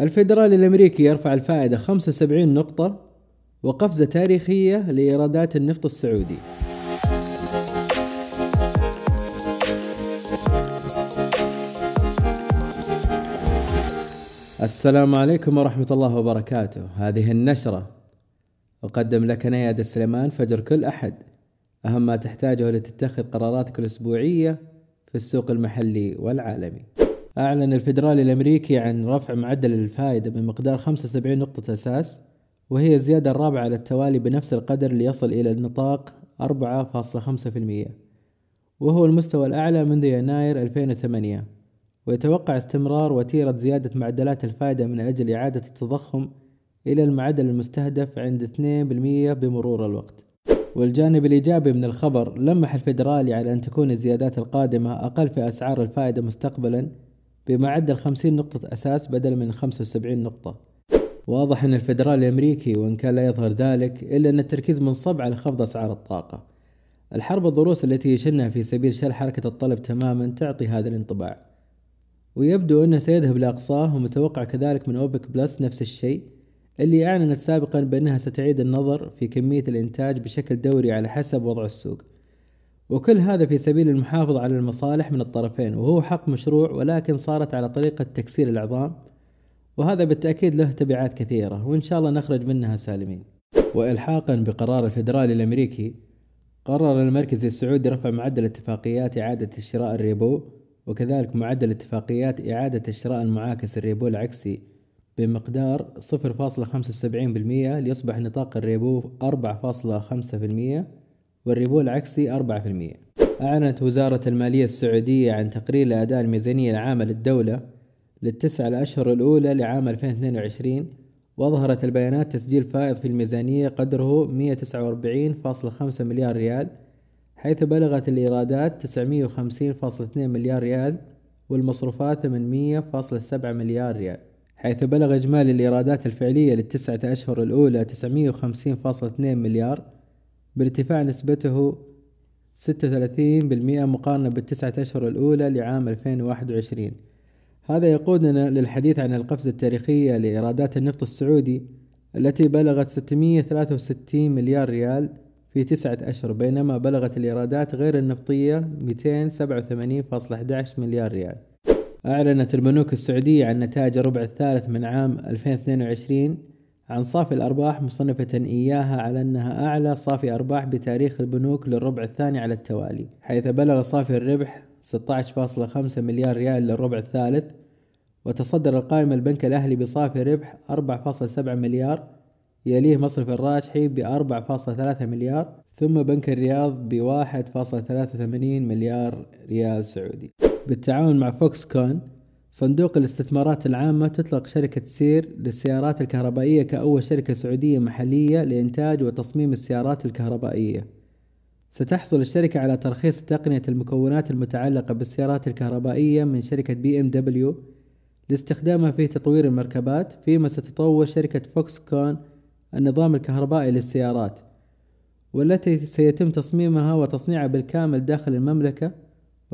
الفيدرالي الأمريكي يرفع الفائدة 75 نقطة وقفزة تاريخية لإيرادات النفط السعودي. السلام عليكم ورحمة الله وبركاته. هذه النشرة. أقدم لك نياد السليمان فجر كل أحد. أهم ما تحتاجه لتتخذ قراراتك الأسبوعية في السوق المحلي والعالمي. أعلن الفيدرالي الأمريكي عن رفع معدل الفائدة بمقدار 75 نقطة أساس وهي الزيادة الرابعة على التوالي بنفس القدر ليصل إلى النطاق 4.5% وهو المستوى الأعلى منذ يناير 2008 ويتوقع استمرار وتيرة زيادة معدلات الفائدة من أجل إعادة التضخم إلى المعدل المستهدف عند 2% بمرور الوقت. والجانب الإيجابي من الخبر لمح الفيدرالي على أن تكون الزيادات القادمة أقل في أسعار الفائدة مستقبلا بمعدل 50 نقطة أساس بدلا من 75 نقطة. واضح أن الفيدرالي الأمريكي وإن كان لا يظهر ذلك إلا أن التركيز منصب على خفض أسعار الطاقة. الحرب الضروس التي يشنها في سبيل شل حركة الطلب تماما تعطي هذا الانطباع. ويبدو أنه سيذهب لأقصاه ومتوقع كذلك من أوبك بلس نفس الشيء اللي أعلنت سابقا بأنها ستعيد النظر في كمية الإنتاج بشكل دوري على حسب وضع السوق. وكل هذا في سبيل المحافظة على المصالح من الطرفين وهو حق مشروع ولكن صارت على طريقة تكسير العظام وهذا بالتأكيد له تبعات كثيرة وإن شاء الله نخرج منها سالمين. وإلحاقا بقرار الفيدرالي الأمريكي قرر المركز السعودي رفع معدل اتفاقيات إعادة الشراء ال repo وكذلك معدل اتفاقيات إعادة الشراء المعاكس ال repo العكسي بمقدار 0.75% ليصبح نطاق ال repo 4.5% وال repo العكسي 4% أعلنت وزارة المالية السعودية عن تقرير لأداء الميزانية العامة للدولة للتسع الأشهر الأولى لعام 2022 وأظهرت البيانات تسجيل فائض في الميزانية قدره 149.5 مليار ريال حيث بلغت الإيرادات 950.2 مليار ريال والمصروفات 800.7 مليار ريال حيث بلغ إجمالي الإيرادات الفعلية للتسعة أشهر الأولى 950.2 مليار بارتفاع نسبته 36% مقارنة بالتسعة أشهر الأولى لعام 2021 هذا يقودنا للحديث عن القفزة التاريخية لإيرادات النفط السعودي التي بلغت 663 مليار ريال في تسعة أشهر بينما بلغت الإيرادات غير النفطية 287.11 مليار ريال. أعلنت البنوك السعودية عن نتائج الربع الثالث من عام 2022 عن صافي الأرباح مصنفة إياها على أنها أعلى صافي أرباح بتاريخ البنوك للربع الثاني على التوالي حيث بلغ صافي الربح 16.5 مليار ريال للربع الثالث وتصدر القائمة البنك الأهلي بصافي ربح 4.7 مليار يليه مصرف الراجحي ب 4.3 مليار ثم بنك الرياض ب 1.83 مليار ريال سعودي. بالتعاون مع فوكس كون صندوق الاستثمارات العامة تطلق شركة سير للسيارات الكهربائية كأول شركة سعودية محلية لإنتاج وتصميم السيارات الكهربائية. ستحصل الشركة على ترخيص تقنية المكونات المتعلقة بالسيارات الكهربائية من شركة بي إم دبليو لاستخدامها في تطوير المركبات فيما ستطور شركة فوكس كون النظام الكهربائي للسيارات والتي سيتم تصميمها وتصنيعها بالكامل داخل المملكة.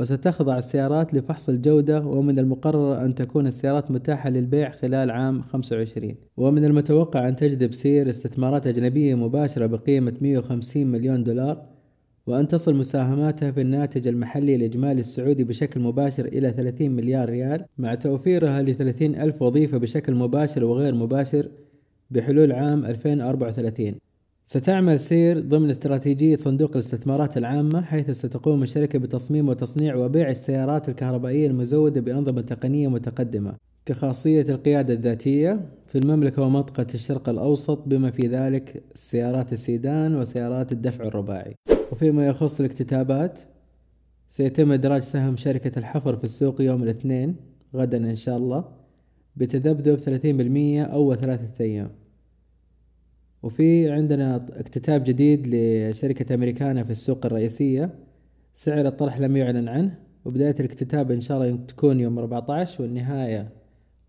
وستخضع السيارات لفحص الجودة ومن المقرر أن تكون السيارات متاحة للبيع خلال عام 25 ومن المتوقع أن تجذب سير استثمارات أجنبية مباشرة بقيمة 150 مليون دولار وأن تصل مساهماتها في الناتج المحلي الإجمالي السعودي بشكل مباشر إلى 30 مليار ريال مع توفيرها ل 30 ألف وظيفة بشكل مباشر وغير مباشر بحلول عام 2034 ستعمل سير ضمن استراتيجية صندوق الاستثمارات العامة حيث ستقوم الشركة بتصميم وتصنيع وبيع السيارات الكهربائية المزودة بأنظمة تقنية متقدمة. كخاصية القيادة الذاتية في المملكة ومنطقة الشرق الأوسط بما في ذلك سيارات السيدان وسيارات الدفع الرباعي. وفيما يخص الاكتتابات سيتم إدراج سهم شركة الحفر في السوق يوم الاثنين غدا إن شاء الله بتذبذب 30% أول ثلاثة أيام. وفي عندنا اكتتاب جديد لشركة أمريكانا في السوق الرئيسية. سعر الطرح لم يعلن عنه وبداية الاكتتاب إن شاء الله تكون يوم 14 والنهاية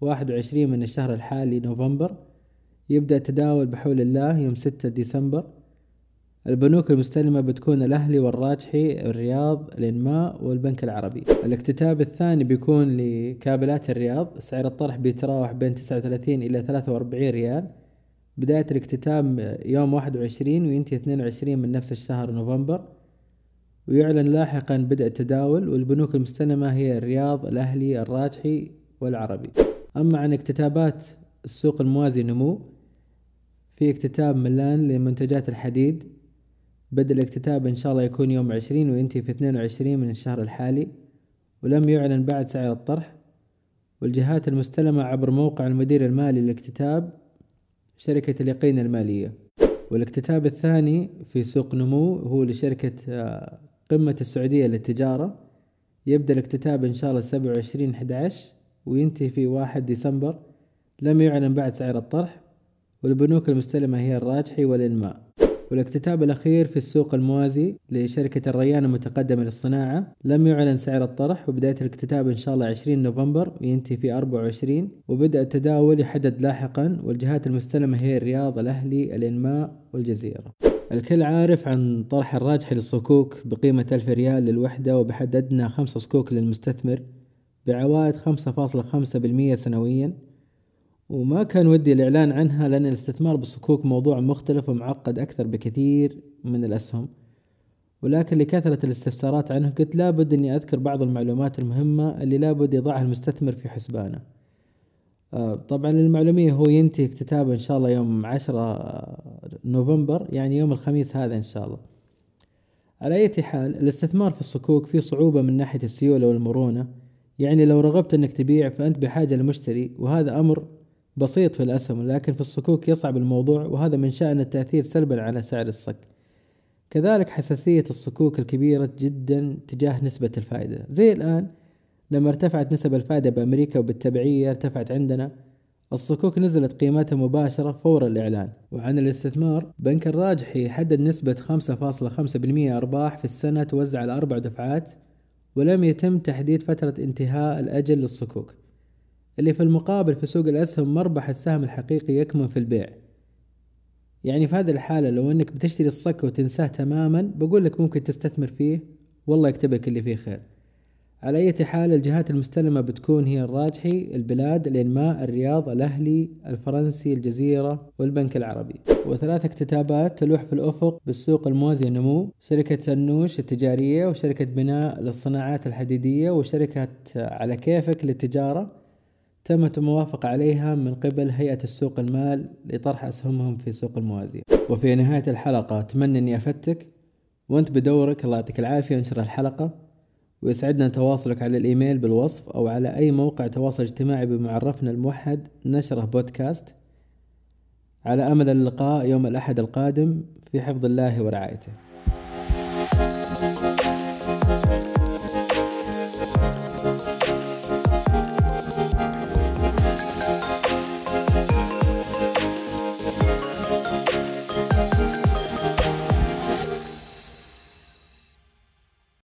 21 من الشهر الحالي نوفمبر. يبدأ التداول بحول الله يوم 6 ديسمبر. البنوك المستلمة بتكون الأهلي والراجحي الرياض الإنماء والبنك العربي. الاكتتاب الثاني بيكون لكابلات الرياض. سعر الطرح بيتراوح بين تسعة وثلاثين إلى ثلاثة وأربعين ريال. بداية الاكتتاب يوم واحد وعشرين وينتهي اثنين وعشرين من نفس الشهر نوفمبر ويعلن لاحقا بدء التداول والبنوك المستلمة هي الرياض الأهلي الراجحي والعربي. أما عن اكتتابات السوق الموازي نمو في اكتتاب ملان لمنتجات الحديد. بدء الاكتتاب إن شاء الله يكون يوم عشرين وينتهي في اثنين وعشرين من الشهر الحالي ولم يعلن بعد سعر الطرح. والجهات المستلمة عبر موقع المدير المالي للاكتتاب شركة اليقين المالية والاكتتاب الثاني في سوق نمو هو لشركة آه، قمة السعودية للتجارة. يبدأ الاكتتاب إن شاء الله سبعة وعشرين أحد وينتهي في واحد ديسمبر. لم يعلن بعد سعر الطرح والبنوك المستلمة هي الراجحي والإنماء. والاكتتاب الأخير في السوق الموازي لشركة الريان المتقدمة للصناعة. لم يعلن سعر الطرح وبداية الاكتتاب إن شاء الله 20 نوفمبر وينتهي في 24 وبدأ التداول يحدد لاحقا والجهات المستلمة هي الرياض الأهلي الإنماء والجزيرة. الكل عارف عن طرح الراجحي للصكوك بقيمة ألف ريال للوحدة وبحد أدنى خمسة صكوك للمستثمر بعوائد خمسة فاصلة خمسة بالمية سنويا. وما كان ودي الإعلان عنها لأن الاستثمار بالصكوك موضوع مختلف ومعقد أكثر بكثير من الأسهم. ولكن لكثرة الاستفسارات عنه قلت لابد أني أذكر بعض المعلومات المهمة اللي لابد يضعها المستثمر في حسبانه. آه، طبعا المعلومية هو ينتهي اكتتابه إن شاء الله يوم عشرة نوفمبر يعني يوم الخميس هذا إن شاء الله. على أي حال الاستثمار في الصكوك فيه صعوبة من ناحية السيولة والمرونة. يعني لو رغبت أنك تبيع فأنت بحاجة لمشتري وهذا أمر بسيط في الأسهم لكن في الصكوك يصعب الموضوع وهذا من شأن التأثير سلبا على سعر الصك. كذلك حساسية الصكوك الكبيرة جدا تجاه نسبة الفائدة. زي الآن لما ارتفعت نسب الفائدة بأمريكا وبالتبعية ارتفعت عندنا الصكوك نزلت قيمتها مباشرة فور الإعلان. وعن الاستثمار بنك الراجحي حدد نسبة 5.5% أرباح في السنة توزع على أربع دفعات ولم يتم تحديد فترة انتهاء الأجل للصكوك. اللي في المقابل في سوق الأسهم مربح السهم الحقيقي يكمن في البيع. يعني في هذه الحالة لو أنك بتشتري الصك وتنساه تماما بقول لك ممكن تستثمر فيه. والله يكتبك اللي فيه خير. على أي حال الجهات المستلمة بتكون هي الراجحي البلاد الإنماء الرياض الأهلي الفرنسي الجزيرة والبنك العربي. وثلاث اكتتابات تلوح في الأفق بالسوق الموازي النمو شركة النوش التجارية وشركة بناء للصناعات الحديدية وشركة على كيفك للتجارة. تمت الموافقة عليها من قبل هيئة السوق المال لطرح أسهمهم في سوق الموازية وفي نهاية الحلقة أتمنى أني أفتك وأنت بدورك الله يعطيك العافية انشر الحلقة. ويسعدنا تواصلك على الإيميل بالوصف أو على أي موقع تواصل اجتماعي بمعرفنا الموحد نشره بودكاست. على أمل اللقاء يوم الأحد القادم في حفظ الله ورعايته.